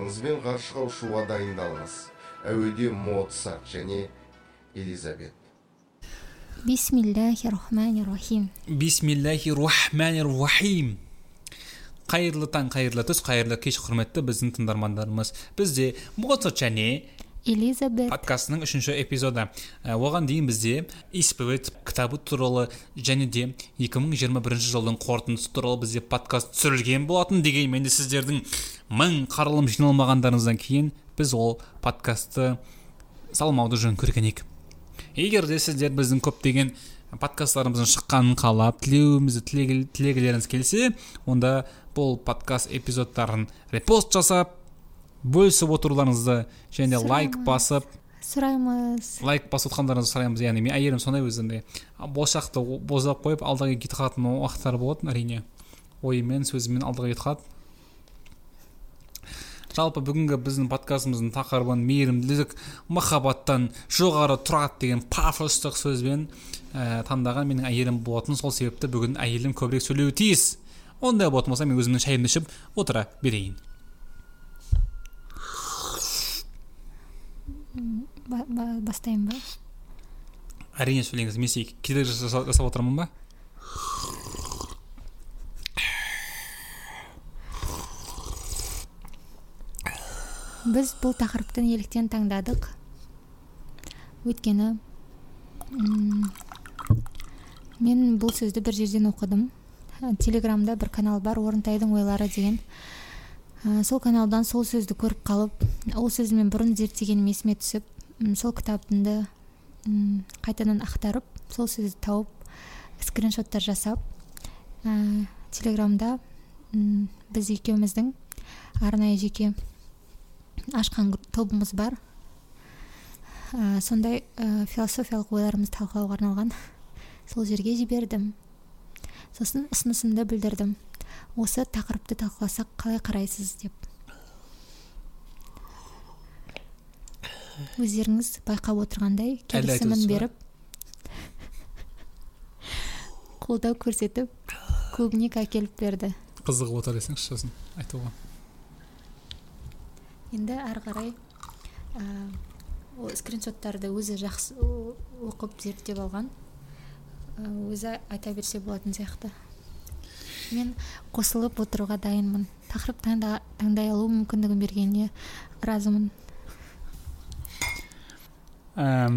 құлағыңызбен ғарышқа ұшуға дайындалыңыз. Әуеде моцарт және элизабет. Бисмиллахи рахмани рахим бисмиллахи рахмани рахим қайырлы таң қайырлы түс қайырлы кеш құрметті біздің тыңдармандарымыз. Бізде моцарт және элизабет подкастының үшінші эпизоды. Ә, оған дейін бізде исповедь кітабы туралы және де 2021 жылдың қорытындысы туралы бізде подкаст түсірілген болатын дегенмен де сіздердің мың қаралым жиналмағандарыңыздан кейін біз ол подкастты салмауды жөн көрген едік егер де сіздер біздің көптеген подкасттарымыздың шыққанын қалап тілеуімізді тілегі- тілегілеріңіз келсе онда бұл подкаст эпизодтарын репост жасап бөлісіп отыруларыңызды және де лайк басып сұраймыз. лайк басып отқандарыңызды сұраймыз. Яғни мен әйелім сондай өзінде. Болашақты боздап қойып алдыға кетіп қалатын уақыттар болатын әрине. Ойымен сөзімен алдыға кетіп қалады жалпы бүгінгі біздің подкастымыздың тақырыбын мейірімділік махаббаттан жоғары тұрады деген пафостық сөзбен ә, таңдаған менің әйелім болатын. Сол себепті бүгін әйелім көбірек сөйлеуі тиіс. Ондай болатын болса мен өзімнің шайымды ішіп отыра берейін. Ба- ба- әрине сөйлеңіз мен сізге кедергі жаса- жасап отырмын ба біз бұл тақырыпты неліктен таңдадық өйткені мен бұл сөзді бір жерден оқыдым телеграмда бір канал бар орынтайдың ойлары деген Ә, сол каналдан сол сөзді көріп қалып ол сөзді мен бұрын зерттегенім есіме түсіп сол кітабымды қайтадан ақтарып сол сөзді тауып скриншоттар жасап ә, телеграмда біз екеуміздің арнайы жеке ашқан тобымыз бар. Ә, сондай ә, философиялық ойларымызды талқылауға арналған. Сол жерге жібердім. Сосын ұсынысымды білдірдім. Осы тақырыпты талқыласақ қалай қарайсыз деп. Өздеріңіз байқап отырғандай келісімін беріп қолдау көрсетіп клубник әкеліп берді. Қызығып отыр десеңізші сосын айтуға. Енді ары қарай ә, ол скриншоттарды өзі жақсы оқып зерттеп алған өзі айта берсе болатын сияқты. Мен қосылып отыруға дайынмын. Тақырып таңда, таңдай алу мүмкіндігін бергеніне разымын. Әм,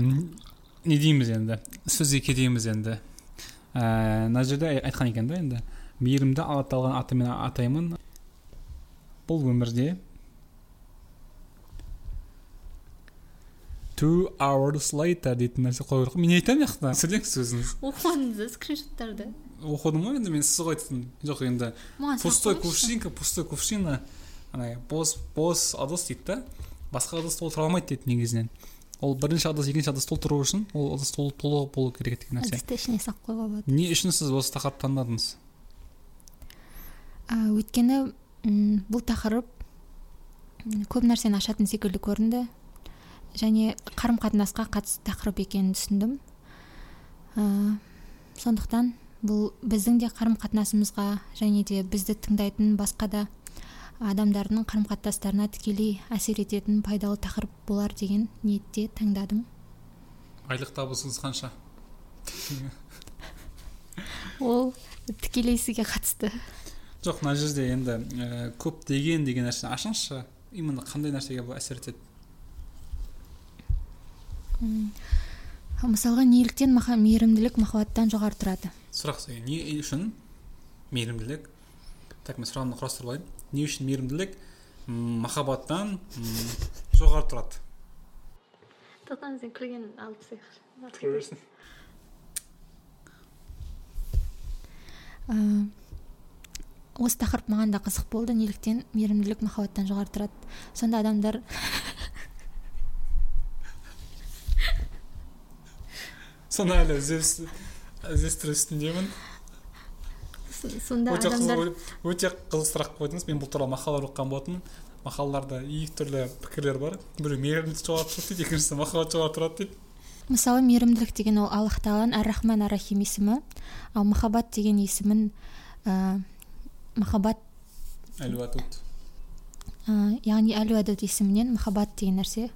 не дейміз енді? Сөзге кетеміз енді. Ә, мына жерде айтқан екен да енді. Мейірімді алла тағаланың атымен атаймын. Бұл өмірде two hours later дейтін нәрсе қою керек қой. мен айтамын жақта сөйлеңіз өзіңіз. Оқыңыз скриншоттарды? Оқыдым ғой енді мен сіз ғой айтсын жоқ енді пустой кувшинка пустой кувшина. Ана бос бос ыдыс дейді да? Басқа ыдыс толтыра алмайды дейді негізінен. Ол бірінші ыдыс екінші ыдыс толтыру үшін ол ыдыс толы болу керек деген нәрсе. Ыдысты ішіне салып қоюға болады. Не үшін сіз осы тақырыпты таңдадыңыз өйткені бұл тақырып көп нәрсені ашатын секілді көрінді және қарым қатынасқа қатысты тақырып екенін түсіндім. Ә, сондықтан бұл біздің де қарым қатынасымызға және де бізді тыңдайтын басқа да адамдардың қарым қатынастарына тікелей әсер ететін пайдалы тақырып болар деген ниетте таңдадым. Айлық табысыңыз қанша? Ол тікелей сізге қатысты. Жоқ мына жерде енді ә, көп деген деген нәрсені ашыңызшы. Именно қандай нәрсеге бұл әсер етеді? Мысалға неліктен маха- мейірімділік махаббаттан жоғары тұрады? Сұрақ сізге не үшін мейірімділік? Так мен сұрағымды құрастырып алайын. Не үшін мейірімділік? М, махаббаттан м, жоғары тұрады. Тоқтаңыз күлген алып тұра берсін Ә, осы тақырып маған да қызық болды. Неліктен мейірімділік махаббаттан жоғары тұрады. Сонда адамдар соны әлі іздес- іздестіру үстіндемін сонда өте адамдар қызық өте қызық сұрақ қойдыңыз мен бұл туралы мақала оқыған болатынмын. Мақалаларда екі түрлі пікірлер бар. Біреу мейірімділік жоғары тұрады дейді екіншісі махаббат жоғары тұрады дейді. Мысалы мейірімділік деген ол аллах тағаланың ар рахман ар рахим есімі. Ал махаббат деген есімін ә, махаббат әл ә, яғни әл уәдуд есімінен махаббат деген нәрсе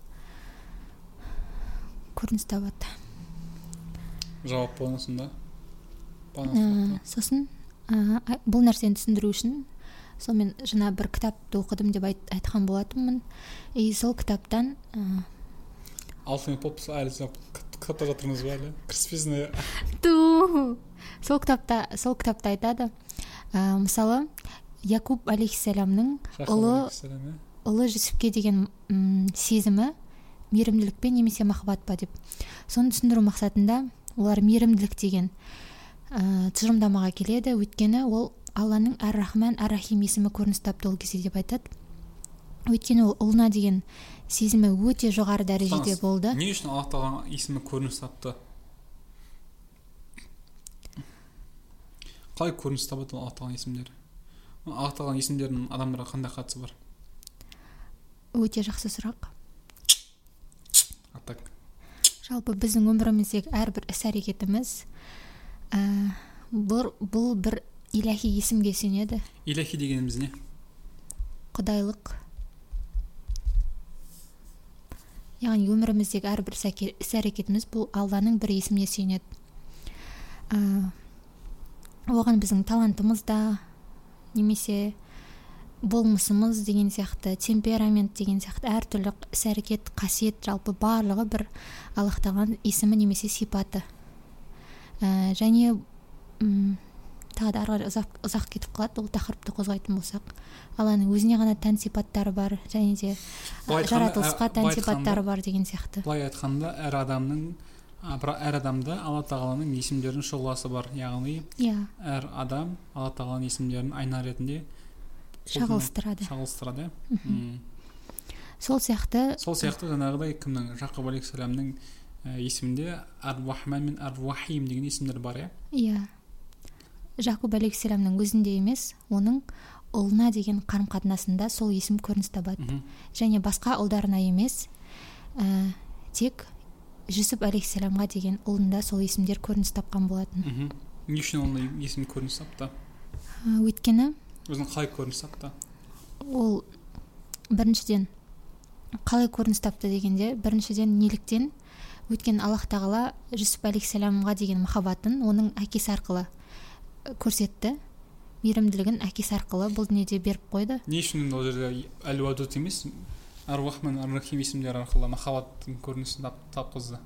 көрініс табады жауап Бана Ә, сұраққа. сосын ә, бұл нәрсені түсіндіру үшін сол мен жаңа бір кітапты оқыдым деп айт, айтқан болатынмын. И сол кітаптан ә, алтын поп әлі кітапта жатырмыз ба әлі? Кіріспесін иә. ту! Сол кітапта сол кітапта айтады. Ә, мысалы якуб алейхисаламның ұлы ұлы жүсіпке деген м, сезімі мейірімділік пе немесе махаббат па деп. Соны түсіндіру мақсатында олар мейірімділік деген ә, тұжырымдамаға келеді. Өйткені ол алланың әр рахман әр рахим есімі көрініс тапты ол кезде деп айтады. Өйткені ол ұлына деген сезімі өте жоғары дәрежеде болды. Не үшін алла тағаланың есімі көрініс тапты? Қалай көрініс табады ол алла тағаланың есімдері? Алла тағаланың есімдерінің адамдарға қандай қатысы бар? Өте жақсы сұрақ. А так жалпы біздің өміріміздегі әрбір іс әрекетіміз ә, бұл, бұл бір иләхи есімге сенеді. Илахи дегеніміз не? Құдайлық. Яғни өміріміздегі әрбір іс әрекетіміз бұл алланың бір есіміне сүйенеді ә, оған біздің талантымыз да немесе болмысымыз деген сияқты темперамент деген сияқты әртүрлі іс әрекет қасиет жалпы барлығы бір аллах тағаланың есімі немесе сипаты. Ә, және м, тағы да ары ұзақ, ұзақ кетіп қалады ол тақырыпты қозғайтын болсақ. Алланың өзіне ғана тән сипаттары бар және де жаратылысқа тән сипаттары бар деген сияқты. былай айтқанда әр адамның бірақ әр адамда алла тағаланың есімдерінің шұғыласы бар. Яғни иә. әр адам алла тағаланың есімдерін айна ретінде шағылыстырады. Шағылыстырады. Иә. Сол сияқты сол сияқты жаңағыдай кімнің? Жақып алейхисаламның ә, есімінде ар рахман мен ар рахим деген есімдер бар иә. Иә. Жақуб алейхисаламның өзінде емес оның ұлына деген қарым қатынасында сол есім көрініс табады. Және басқа ұлдарына емес ә, тек жүсіп алейхисаламға деген ұлында сол есімдер көрініс тапқан болатын. Мхм. не үшін ондай есім көрініс тапты? Ә, өйткені өзінің қалай көрініс тапты ол біріншіден қалай көрініс тапты дегенде біріншіден неліктен өйткені аллах тағала жүсіп алейхисаламға деген махаббатын оның әкесі арқылы э, көрсетті. Мейірімділігін әкесі арқылы бұл дүниеде беріп қойды. Не үшін ол жерде әл уадуд емес? Ар рахман ар рахим есімдері арқылы махаббаттың көрінісін тап, тапқызды.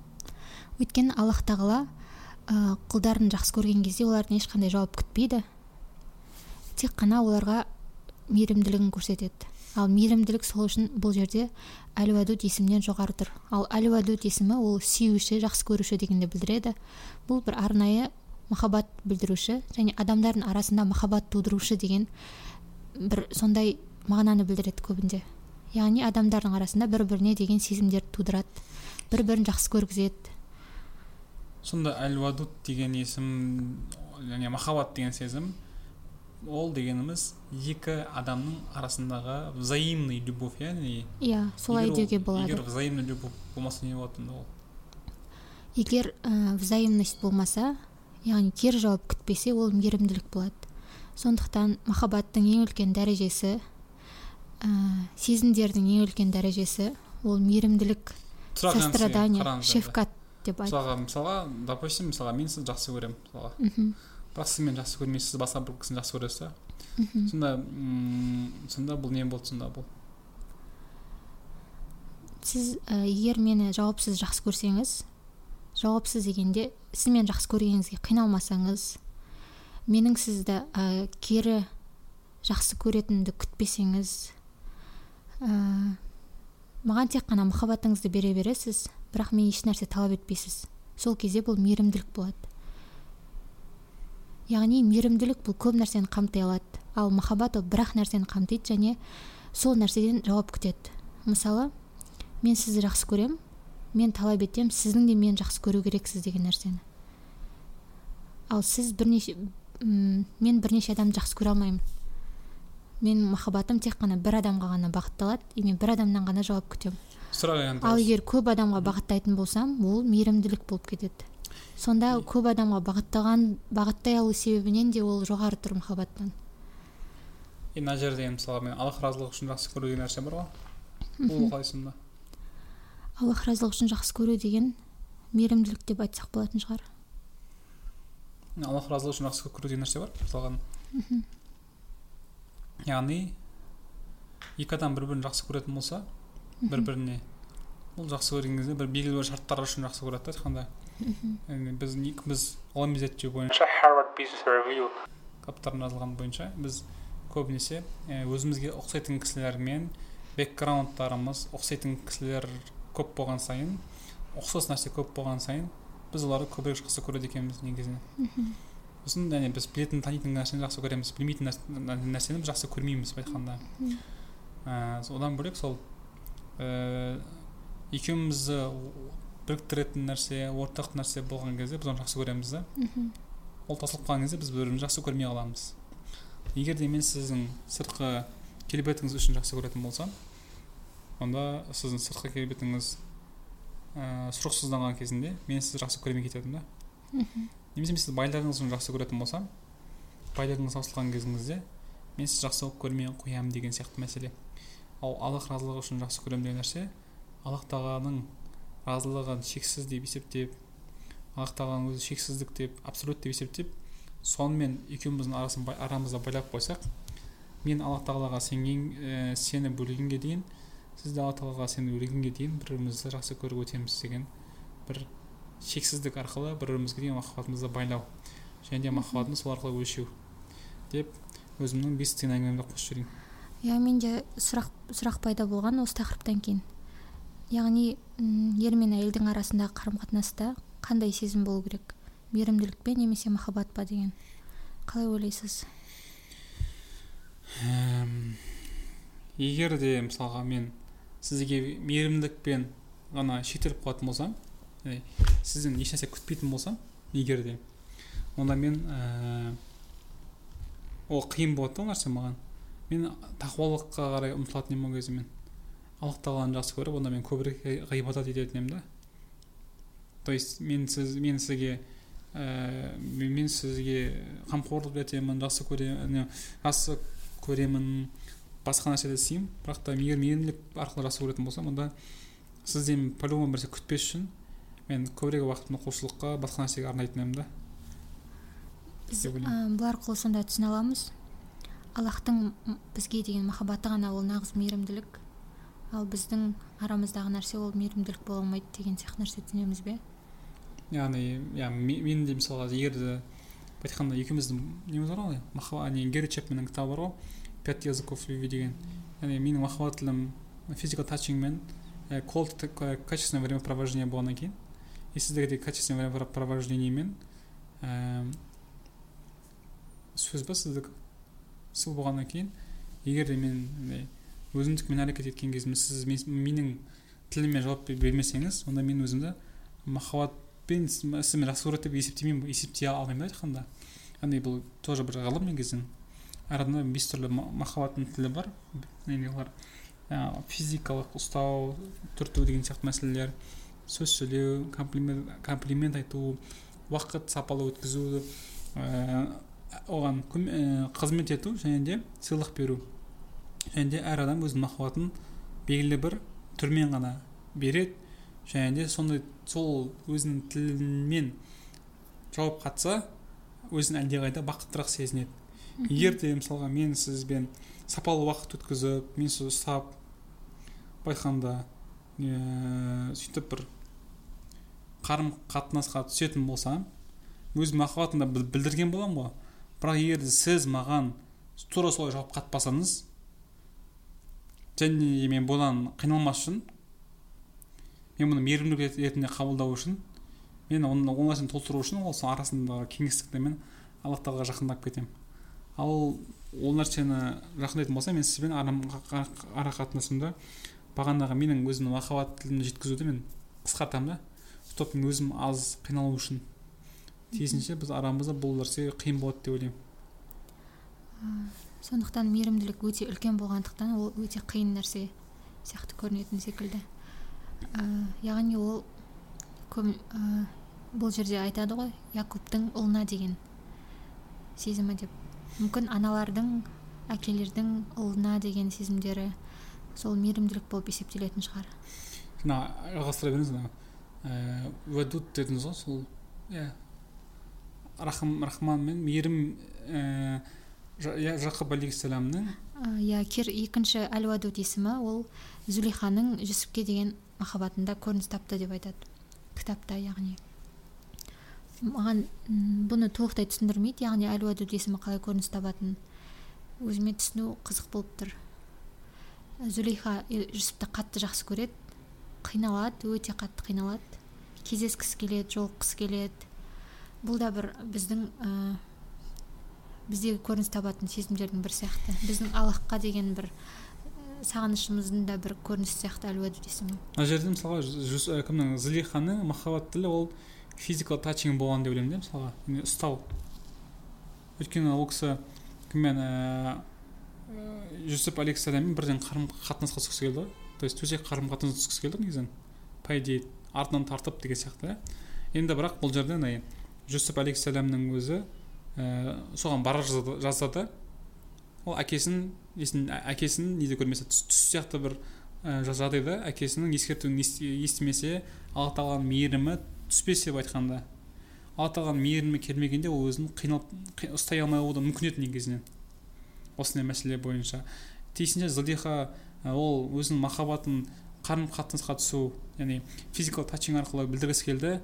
Өйткені аллах тағала ә, құлдарын жақсы көрген кезде олардан ешқандай жауап күтпейді. Тек қана оларға мейірімділігін көрсетеді. Ал мейірімділік сол үшін бұл жерде әл уәдуд есімінен жоғары тұр. Ал әл уәдуд есімі ол сүюші жақсы көруші дегенді білдіреді. Бұл бір арнайы махаббат білдіруші және адамдардың арасында махаббат тудырушы деген бір сондай мағынаны білдіреді көбінде. Яғни адамдардың арасында бір біріне деген сезімдерді тудырады бір бірін жақсы көргізеді. Сонда әл уадуд деген есім және махаббат деген сезім ол дегеніміз екі адамның арасындағы взаимный любовь яғни иә солай деуге болады. егер взаимный любовь болмаса не болады онда ол. Егер ә, взаимность болмаса яғни кері жауап күтпесе ол мейірімділік болады. Сондықтан махаббаттың ең үлкен дәрежесі ә, сезімдердің ең үлкен дәрежесі ол мейірімділік сострадание шефкат деп айт. Мысалға мысалға допустим мысалға мен сізді жақсы көремін мысалға. Мхм, бірақ сіз мені жақсы көрмейсіз басқа бір кісіні жақсы көресіз да сонда м, сонда бұл не болды сонда бұл? Сіз ә, егер мені жауапсыз жақсы көрсеңіз жауапсыз дегенде сіз мені жақсы көргеніңізге қиналмасаңыз менің сізді ә, кері жақсы көретінімді күтпесеңіз ә, маған тек қана махаббатыңызды бере бересіз бірақ мен ешнәрсе талап етпейсіз. Сол кезде бұл мейірімділік болады. Яғни мейірімділік бұл көп нәрсені қамти алады. Ал махаббат ол бір ақ нәрсені қамтиды және сол нәрседен жауап күтеді. Мысалы мен сізді жақсы көремін мен талап етемін сіздің де мені жақсы көру керексіз деген нәрсені. Ал сіз бірнеше м, мен бірнеше адамды жақсы көре алмаймын менің махаббатым тек қана бір адамға ғана бағытталады и мен бір адамнан ғана жауап күтемін. Сұрақ енді ал егер көп адамға бағыттайтын болсам ол мейірімділік болып кетеді. Сонда көп адамға бағыттаған бағыттай алу себебінен де ол жоғары тұр махаббаттан е мына жерде мысалы мен аллах разылығы үшін жақсы көру деген нәрсе бар ғой. Ол қалай сонда аллах разылығы үшін жақсы көру деген мейірімділік деп айтсақ болатын шығар. Аллах разылығы үшін жақсы көру деген нәрсе бар. Мысалға яғни екі адам бір бірін жақсы көретін болса бір біріне бұл жақсы көрген кезде бір белгілі бір шарттар үшін жақсы көреді да айтқанда яғни біз біз ғылыми зерттеу бойынша Harvard Business Review. кітаптарында жазылған бойынша біз көбінесе өзімізге ұқсайтын кісілермен бэкграундтарымыз ұқсайтын кісілер көп болған сайын ұқсас нәрсе көп болған сайын біз оларды көбірек жақсы көреді екенбіз негізінен. Сосын яғни біз білетін танитын нәрсені жақсы көреміз білмейтін нәрсені біз жақсы көрмейміз былай айтқанда ә, одан бөлек сол ә, екеумізді біріктіретін нәрсе ортақ нәрсе болған кезде біз оны жақсы көреміз да. Ол тасылып қалған кезде біз бір бірімізді жақсы көрмей қаламыз егер де мен сіздің сыртқы келбетіңіз үшін жақсы көретін болсам онда сіздің сыртқы келбетіңіз ә, сұрықсызданған кезінде мен сізді жақсы көрмей кетемін да. Немесе мен сізді байлығыңыз үшін жақсы көретін болсам байлығыңыз таусылған кезіңізде мен сізді жақсы көрмей қоямын деген сияқты мәселе. Ал аллах разылығы үшін жақсы көремін деген нәрсе аллах тағаланың разылығын шексіз деп есептеп аллах тағаланың өзі шексіздік деп абсолют деп есептеп сонымен екеуміздің арасын арамызда байлап қойсақ мен аллах тағалаға сенген ә, сеніп өлгенге дейін сіз де алла тағалаға сеніп өлгенге дейін бір бірімізді жақсы көріп өтеміз деген бір шексіздік арқылы бір бірімізге деген махаббатымызды байлау және де махаббатымды сол арқылы өлшеу деп өзімнің бес тиын әңгімемді қосып жіберейін. Иә менде сұрақ сұрақ пайда болған осы тақырыптан кейін. Яғни ер мен әйелдің арасындағы қарым қатынаста қандай сезім болу керек? Мейірімділік пе немесе махаббат па деген? Қалай ойлайсыз? Егер де мысалға мен сізге мейірімділікпен ғана шектеліп қалатын болсам сізден ешнәрсе күтпейтін болсам егер де онда мен ә, ол қиын болады да ол нәрсе маған. Мен тақуалыққа қарай ұмтылатын едім ол кезде мен. Аллах тағаланы жақсы көріп онда мен көбірек ғибадат ететін едім да. То есть мен сіз мен сізге ә, мен сізге қамқорлық етемін жақсы көремін жақсы көремін басқа нәрседе істеймін. Бірақ та егер мейірімділік арқылы жақсы көретін болсам онда сізден по любому бір нәрсе күтпес үшін мен көбірек уақытымды құлшылыққа басқа нәрсеге арнайтын едім да. Біз бұл арқылы сонда түсіне аламыз. Аллахтың бізге деген махаббаты ғана ол нағыз мейірімділік. Ал біздің арамыздағы нәрсе ол мейірімділік бола алмайды деген сияқты нәрсе түсінеміз бе? Яғни иә мен де егер де былай айтқанда екеуміздің неміз бар ғой махаббат не герри чепменнің кітабы бар ғой пять языков любви деген. Яғни менің махаббат тілім физикал тачинг мен кол качественное времяпровождение болғаннан кейін и сіздерге де качественное времяпровождениемен ә, сөз ба сіздікі. Сол болғаннан кейін егер де мен өзімдікімен әрекет еткен кезімде сіз менің тіліме жауап бермесеңіз онда мен өзімді махаббатпен сізді жақсы көреді деп есептемеймін есептей алмаймын да айтқанда. Яғни бұл тоже бір ғылым негізі әр адамда бес түрлі махаббаттың тілі бар. Олар физикалық ұстау түрту деген сияқты мәселелер сөз сөйлеу комплимент, комплимент айту уақыт сапалы өткізу оған қызмет ету және де сыйлық беру. Және де әр адам өзінің махаббатын белгілі бір түрмен ғана береді. Және де сондай сол өзінің тілімен жауап қатса өзін әлдеқайда бақыттырақ сезінеді. Егер де мысалға мен сізбен сапалы уақыт өткізіп мен сізді ұстап былай айтқанда ә, сөйтіп бір қарым қатынасқа түсетін болсам өз махаббатымды білдірген боламын ғой. Бірақ егер де сіз маған тура солай жауап қатпасаңыз және мен бұдан қиналмас үшін мен бұны мейірімділік ретінде қабылдау үшін мен оны ол нәрсені толтыру үшін осы арасындағы кеңістікті мен аллах тағалаға жақындап кетемін. Ал ол нәрсені жақындайтын болсам мен сізбен ара қатынасымды бағанағы менің өзімнің тілімді жеткізуді мен қысқартамын да. Чтобы мен өзім аз қиналу үшін. Тиісінше біз арамызда бұл нәрсе қиын болады деп ойлаймын. Сондықтан мейірімділік өте үлкен болғандықтан ол өте қиын нәрсе сияқты көрінетін секілді. Ә, яғни ол көм, ә, бұл жерде айтады ғой якубтың ұлына деген сезімі деп. Мүмкін аналардың әкелердің ұлына деген сезімдері сол мейірімділік болып есептелетін шығар. Мына жалғастыра беріңіз мына. Ә, уәдуд дедіңіз ғой сол. Иә. Рахым рахман мен мейірім ә, иә жақып алейхисаламның иә екінші әл уадуд есімі ол зулейханың жүсіпке деген махаббатында көрініс тапты деп айтады кітапта яғни. Маған бұны толықтай түсіндірмейді. Яғни әл уадуд есімі қалай көрініс табатынын өзіме түсіну қызық болып тұр. Зулейха е, жүсіпті қатты жақсы көреді қиналады өте қатты қиналады. Кездескісі келеді жолыққысы келеді. Бұл да бір біздің біздегі көрініс табатын сезімдердің бірі сияқты. Біздің аллахқа деген бір сағынышымыздың да бір көрінісі сияқты әл уадуд есімі мына жерде мысалға кімнің зылиханың махаббат тілі ол физикал тачинг болған деп ойлаймын да мысалға. Ұстау. Өйткені ол кісі кіммен ыыы жүсіп алейхисаламмен бірден қарым қатынасқа түскісі келді ғой. То есть төсек қарым қатынасқа түскісі келді ғой негізінен. По идее артынан тартып деген сияқты иә енді бірақ бұл жерде жүсіп алейхисаламның өзі ә, соған бара жаздады, ол әкесін есін ә- әкесін неде көрмесе түс, түс сияқты бір ә, жағдайда әкесінің ескертуін естімесе алла тағаланың мейірімі түспесе деп айтқанда. Алла тағаланың мейірімі келмегенде ол өзін қиналып қи- ұстай алмай қалуы да мүмкін еді негізінен. Осындай мәселе бойынша. Тиісінше зылиха ә, ол өзінің махаббатын қарым қатынасқа түсу яғни физикал тачинг арқылы білдіргісі келді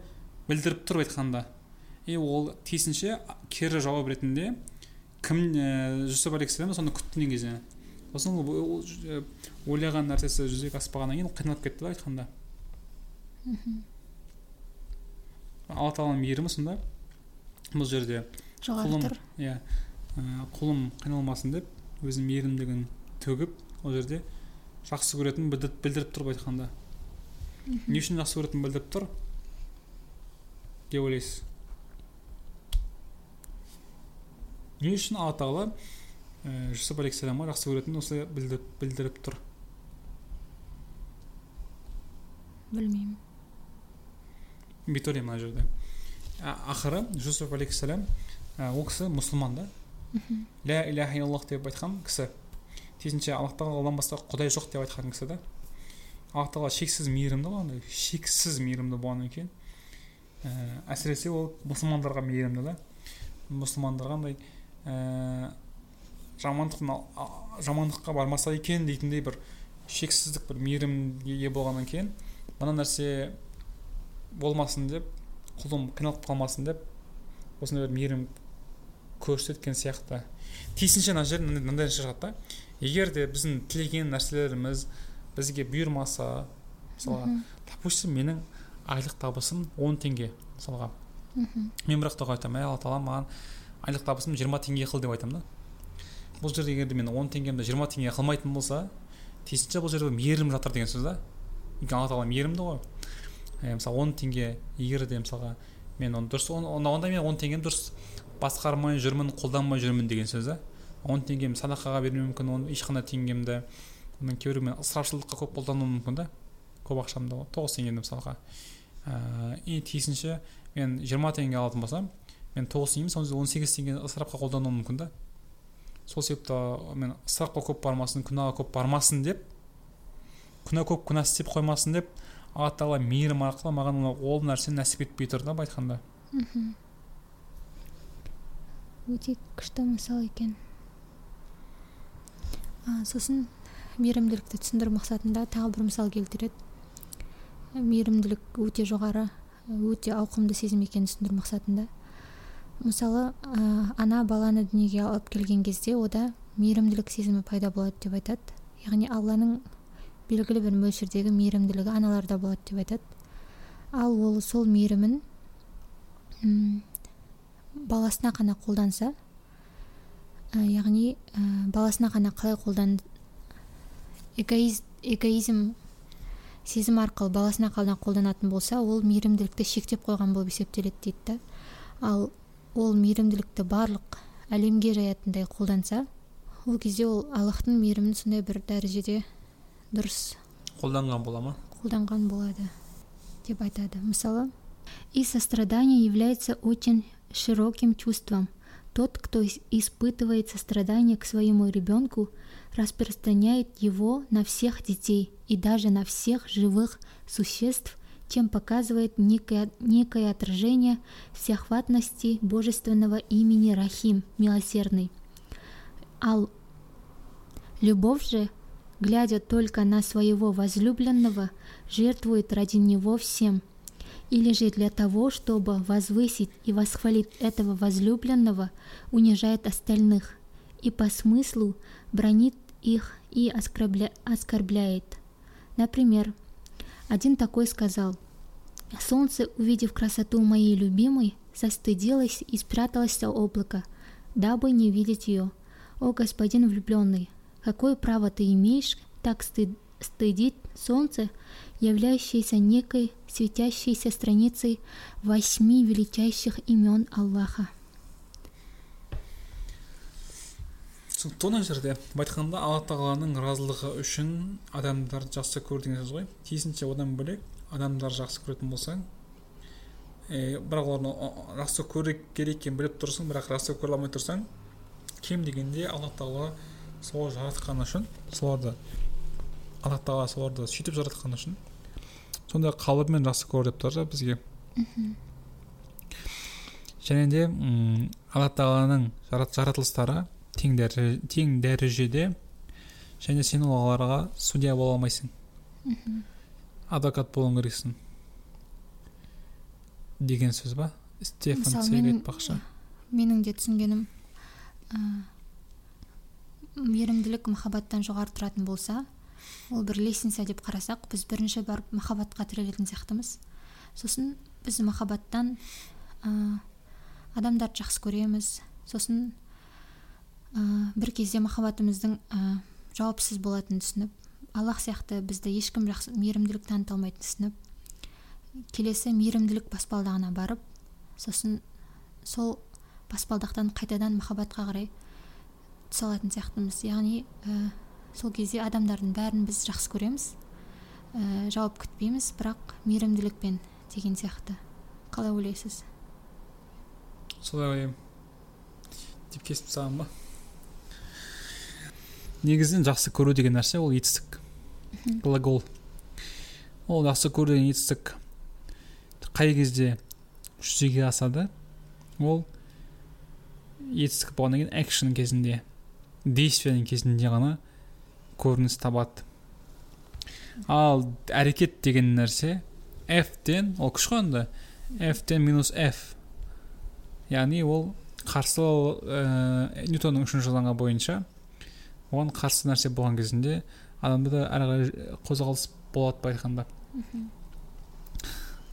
білдіріп тұр айтқанда. И ол тиісінше кері жауап ретінде кім ә, жүсіп алейхисалам соны күтті негізі. Сосын ол, ойлаған нәрсесі жүзеге аспағаннан кейін ол қиналып кетті да айтқанда. Алла тағаланың мейірімі сонда? Бұл жерде құлым иә құлым қиналмасын деп өзінің мейірімділігін төгіп ол жерде жақсы көретінін білдіріп, білдіріп тұр былай айтқанда не үшін жақсы көретінін білдіріп тұр? Деп ойлайсыз. Не үшін алла тағала ә, жүсіп алейхисаламға жақсы көретінін осылай білдіріп, білдіріп тұр. Білмеймін. Ойлаймын мына жерде. Ақыры жүсіп алейхисалам ә, ол кісі мұсылман да. Ля иляха илlalлах деп айтқан кісі. Тиісінше аллах тағаладан басқа құдай жоқ деп айтқан кісі да. Аллах тағала шексіз мейірімді ғой андай шексіз мейірімді болғаннан кейін ә, әсіресе ол мұсылмандарға мейірімді да. Мұсылмандарға андай ә, жамандықтың жамандыққа бармаса екен дейтіндей бір шексіздік бір мейірімге ие болғаннан кейін мына нәрсе болмасын деп құлым қиналып қалмасын деп осындай бір мейірім көрсеткен сияқты. Тиісінше мына жерде мынандай шығады да. Егер де біздің тілеген нәрселеріміз бізге бұйырмаса мысалға допустим менің айлық табысым 10 теңге мысалға. Мхм. Мен бірақ та айтамын ей алла тағала маған айлық табысым 20 теңге қыл деп айтамын да. Бұл жерде егер де мен 10 теңгемді 20 теңге қылмайтын болса тиісінше бұл жерде мейірім жатыр деген сөз да. Өйткені алла тағала мейірімді ғой. Мысалы 10 теңге егер де мысалға мен оны дұрыс он- онда онда мен 10 теңгемді дұрыс басқармай жүрмін қолданбай жүрмін деген сөз да. 10 теңгем садақаға бермеуім мүмкін оны ешқандай теңгемді мен кейбір мен ысырапшылдыққа көп қолдануым мүмкін да. Көп ақшамды тоғыз теңгемді мысалға. Ә, и тиісінше мен 20 теңге алатын болсам мен тоғыз теңгемін соның он сегіз теңгені ысырапқа қолдануым мүмкін да. Сол себепті мен ысырапқа көп бармасын күнәға көп бармасын деп күнә көп күнә істеп қоймасын деп алла тағала мейірім арқылы маған ол- ол нәрсені нәсіп етпей тұр да былай айтқанда мхм. Өте күшті мысал екен. А, сосын мейірімділікті түсіндіру мақсатында тағы бір мысал келтіреді. Мейірімділік өте жоғары өте ауқымды сезім екенін түсіндіру мақсатында. Мысалы ә, ана баланы дүниеге алып келген кезде ода мейірімділік сезімі пайда болады деп айтады. Яғни алланың белгілі бір мөлшердегі мейірімділігі аналарда болады деп айтады. Ал ол сол мейірімін баласына ғана қолданса ә, яғни ә, баласына ғана қалай қолдан эгоиз, эгоизм сезім арқылы баласына ғана қолданатын болса ол мейірімділікті шектеп қойған болып есептеледі дейді ал ол мейірімділікті барлық әлемге жаятындай қолданса ол кезде ол аллахтың мейірімін сондай бір дәрежеде дұрыс қолданған бола ма қолданған болады деп айтады мысалы и сострадание является очень широким чувством Тот, кто ис- испытывает сострадание к своему ребенку, распространяет его на всех детей и даже на всех живых существ, чем показывает некое, некое отражение всеохватности божественного имени Рахим, милосердный. Ал Любовь же, глядя только на своего возлюбленного, жертвует ради него всем. Или же для того, чтобы возвысить и восхвалить этого возлюбленного, унижает остальных и по смыслу бронит их и оскорбля- оскорбляет. Например, один такой сказал, «Солнце, увидев красоту моей любимой, застыдилось и спряталось за облако, дабы не видеть ее. О, господин влюбленный, какое право ты имеешь так стыд- стыдить солнце, являющееся некой светящейся страницей восьми величайших имен Аллаха?» Мына жерде былай айтқанда алла тағаланың разылығы үшін адамдарды жақсы көр деген сөз ғой. Тиісінше одан бөлек адамдар жақсы көретін болсаң е, бірақ оларды жақсы көре керек екенін біліп тұрсың бірақ жақсы көре алмай тұрсаң кем дегенде алла тағала солай жаратқаны үшін соларды алла тағала соларды сөйтіп жаратқаны үшін сондай қалыбымен жақсы көр деп тұр да бізге. Және де алла тағаланың жарат- жаратылыстары тең, дәре- тең дәрежеде және сен оларға судья бола алмайсың. Адвокат болуың керексің. Деген сөз ба? Стефан цвейг айтпақшы. менің де түсінгенім ә, мейірімділік махаббаттан жоғары тұратын болса ол бір лестница деп қарасақ біз бірінші барып махаббатқа тірелетін сияқтымыз. Сосын біз махаббаттан ә, адамдарды жақсы көреміз. Сосын ә, бір кезде махаббатымыздың ә, жауапсыз болатынын түсініп аллах сияқты бізді ешкім жақсы мейірімділік таныта алмайтынын түсініп келесі мейірімділік баспалдағына барып сосын сол баспалдақтан қайтадан махаббатқа қарай түсе алатын сияқтымыз. Яғни ә, сол кезде адамдардың бәрін біз жақсы көреміз ә, жауап күтпейміз бірақ мейірімділікпен деген сияқты. Қалай ойлайсыз? Солай ойлаймын. Деп кесіп тастаған ба? Негізінен жақсы көру деген нәрсе ол етістік. Глагол ол жақсы көру деген етістік қай кезде жүзеге асады ол етістік болғаннан кейін экшн кезінде действияның кезінде ғана көрініс табады. Ал әрекет деген нәрсе f-тен ол күш қой енді f-тен минус f. Яғни ол қарсы ә, ньютонның үшінші заңы бойынша оған қарсы нәрсе болған кезінде адамда әрі қарай қозғалыс болады былай айтқанда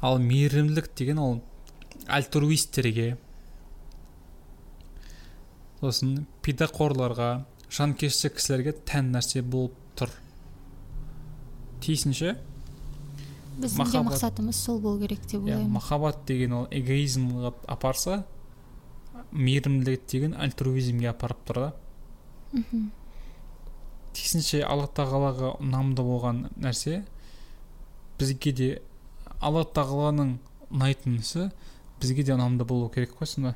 ал мейірімділік деген ол альтруистерге сосын пидақорларға жанкешті кісілерге тән нәрсе болып тұр. Тиісінше біздің де мақсатымыз сол болу керек деп иә ойлаймын. махаббат деген ол эгоизмға апарса мейірімділік деген альтруизмге апарып тұр да. Мхм. Тиісінше алла тағалаға ұнамды болған нәрсе. Бізге де алла тағаланың ұнайтын ісі бізге де ұнамды болу керек қой сонда.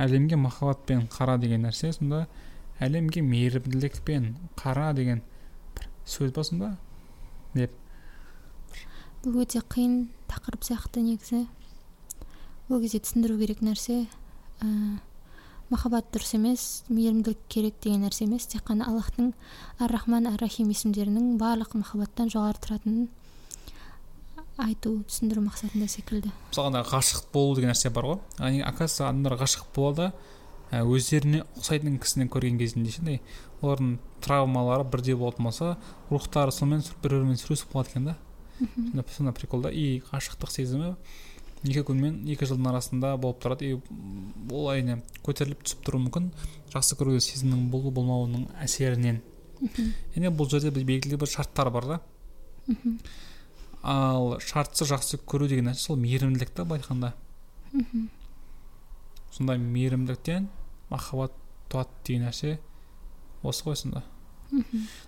Әлемге махаббатпен қара деген нәрсе сонда әлемге мейірімділікпен қара деген бір сөз ба сонда деп. Бұл өте қиын тақырып сияқты негізі. Ол кезде түсіндіру керек нәрсе. Ә, махаббат дұрыс емес мейірімділік керек деген нәрсе емес тек қана аллахтың ар рахман ар рахим есімдерінің барлық махаббаттан жоғары тұратынын айту түсіндіру мақсатында секілді. Мысалға ана ғашық болу деген нәрсе бар ғой. Яғни оказывается адамдар ғашық болады ә, өздеріне ұқсайтын кісіні көрген кезінде ше андай олардың травмалары бірдей болатын болса рухтары сонымен бір бірімен сөйлесіп қалады екен да. Сондай прикол да. И ғашықтық сезімі екі күн мен екі жылдың арасында болып тұрады. И ол әрине көтеріліп түсіп тұруы мүмкін. Жақсы көру сезімнің болу болмауының әсерінен. Және бұл жерде белгілі бір шарттар бар да. Ал шартсыз жақсы көру деген нәрсе сол мейірімділік та былай айтқанда сонда мейірімділіктен махаббат туады деген нәрсе осы ғой сонда.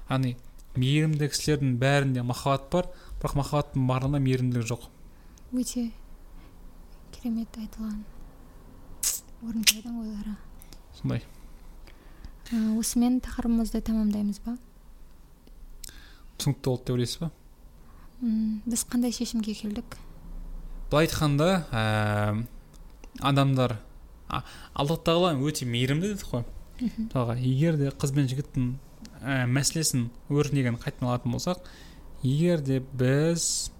Яғни мейірімді кісілердің бәрінде махаббат бар бірақ махаббаттың барлығында мейірімділік жоқ. Өте. Керемет айтылған орынтайдың ойлары сондай. Осымен тақырыбымызды тамамдаймыз ба? Түсінікті болды деп ойлайсыз ба? Біз қандай шешімге келдік? Былай айтқанда ә, адамдар а- алла тағала өте мейірімді дедік қой. Мысалға егер де қыз бен жігіттің ә, мәселесін өрнегін қайтадан алатын болсақ егер де біз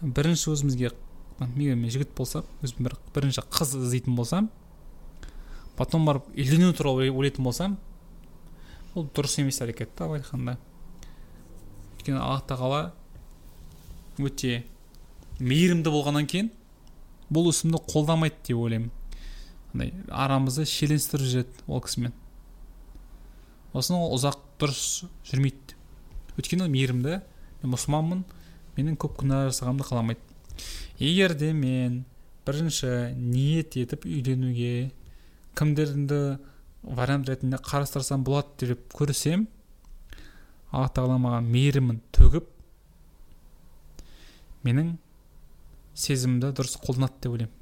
бірінші өзімізге егер мен жігіт болсам өзім бір бірінші қыз іздейтін болсам потом барып үйлену туралы ойлайтын болсам ол дұрыс емес әрекет та былай айтқанда өйткені алла тағала өте мейірімді болғаннан кейін бұл ісімді қолдамайды деп ойлаймын. Андай арамызды шиеленістіріп жүреді ол кісімен. Сосын ол ұзақ дұрыс жүрмейді. Өйткені мейірімді мен мұсылманмын менің көп күнә жасағанымды қаламайды. Егер де мен бірінші ниет етіп үйленуге кімдерді вариант ретінде қарастырсам болады деп көрсем алла тағала маған мейірімін төгіп менің сезімімді дұрыс қолданады деп ойлаймын.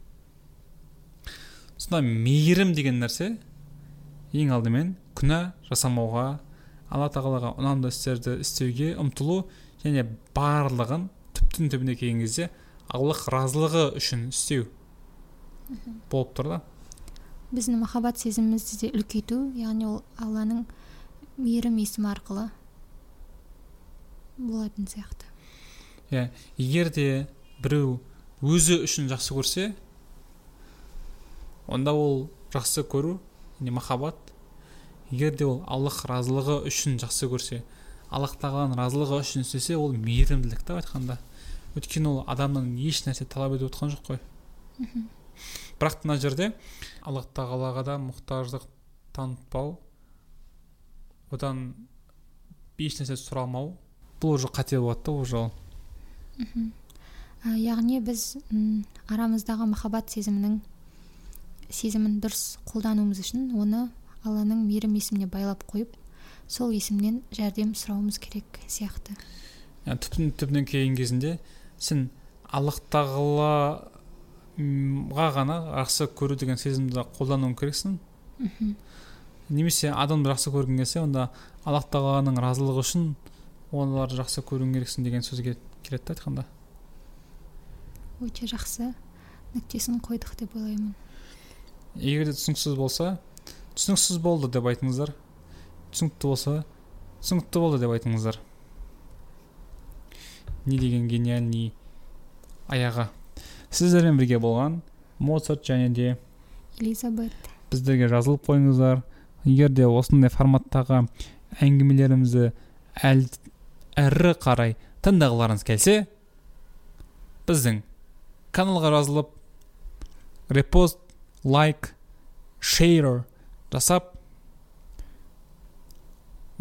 Сонда мейірім деген нәрсе ең алдымен күнә жасамауға алла тағалаға ұнамды істерді істеуге ұмтылу және барлығын түптің түбіне келген кезде аллах разылығы үшін істеу болып тұр да? Біздің махаббат сезімімізді де үлкейту яғни ол алланың мейірім есімі арқылы болатын сияқты. Иә егер де біреу өзі үшін жақсы көрсе онда ол жақсы көру не махаббат егер де ол аллах разылығы үшін жақсы көрсе аллах тағаланың разылығы үшін істесе ол мейірімділік та айтқанда. Өйткені ол адамнан еш нәрсе талап етіп отқан жоқ қой. Бірақ мына жерде аллах тағалаға да мұқтаждық танытпау одан еш нәрсе сұрамау бұл уже қате болады да уже ол. Ә, яғни біз арамыздағы махаббат сезімінің сезімін дұрыс қолдануымыз үшін оны алланың мейірім есіміне байлап қойып сол есімнен жәрдем сұрауымыз керек сияқты. Яғни түптің түбінен келген кезінде сен аллах тағалаға ғана жақсы көру деген сезімді қолдануың керексің. Немесе адамды жақсы көргің келсе онда аллах тағаланың разылығы үшін оларды жақсы көруің керексің деген сөзге келеді да айтқанда. Өте жақсы нүктесін қойдық деп ойлаймын. Егер де түсініксіз болса түсініксіз болды деп айтыңыздар. Түсінікті болса түсінікті болды деп айтыңыздар. Не деген гениальный аяғы. Сіздермен бірге болған моцарт және де элизабет біздерге жазылып қойыңыздар. Егер де осындай форматтағы әңгімелерімізді әл әрі қарай тыңдағыларыңыз келсе біздің каналға жазылып репост лайк шейр жасап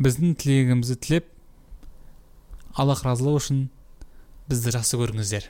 біздің тілегімізді тілеп аллах разылығы үшін бізді жақсы көріңіздер.